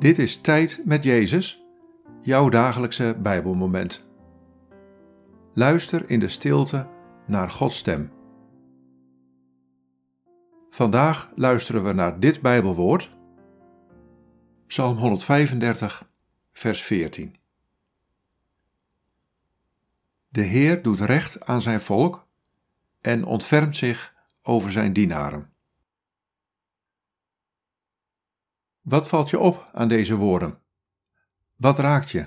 Dit is Tijd met Jezus, jouw dagelijkse Bijbelmoment. Luister in de stilte naar Gods stem. Vandaag luisteren we naar dit Bijbelwoord, Psalm 135, vers 14. De Heer doet recht aan zijn volk en ontfermt zich over zijn dienaren. Wat valt je op aan deze woorden? Wat raakt je?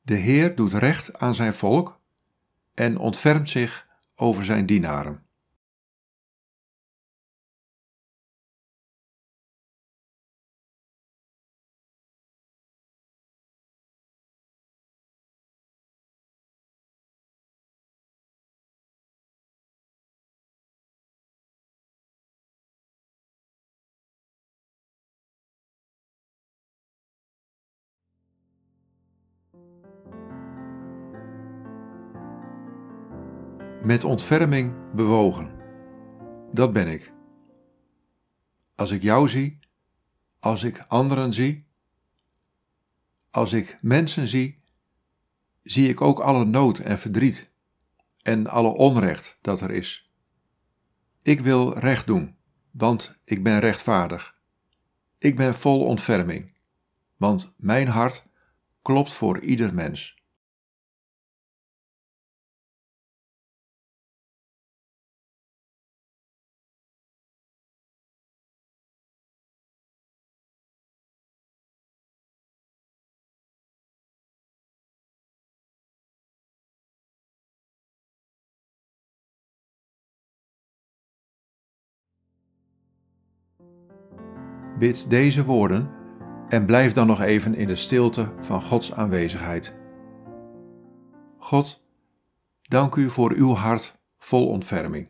De Heer doet recht aan zijn volk en ontfermt zich over zijn dienaren. Met ontferming bewogen. Dat ben ik. Als ik jou zie, als ik anderen zie, als ik mensen zie, zie ik ook alle nood en verdriet en alle onrecht dat er is. Ik wil recht doen, want ik ben rechtvaardig. Ik ben vol ontferming, want mijn hart klopt voor ieder mens. Bid deze woorden en blijf dan nog even in de stilte van Gods aanwezigheid. God, dank u voor uw hart vol ontferming.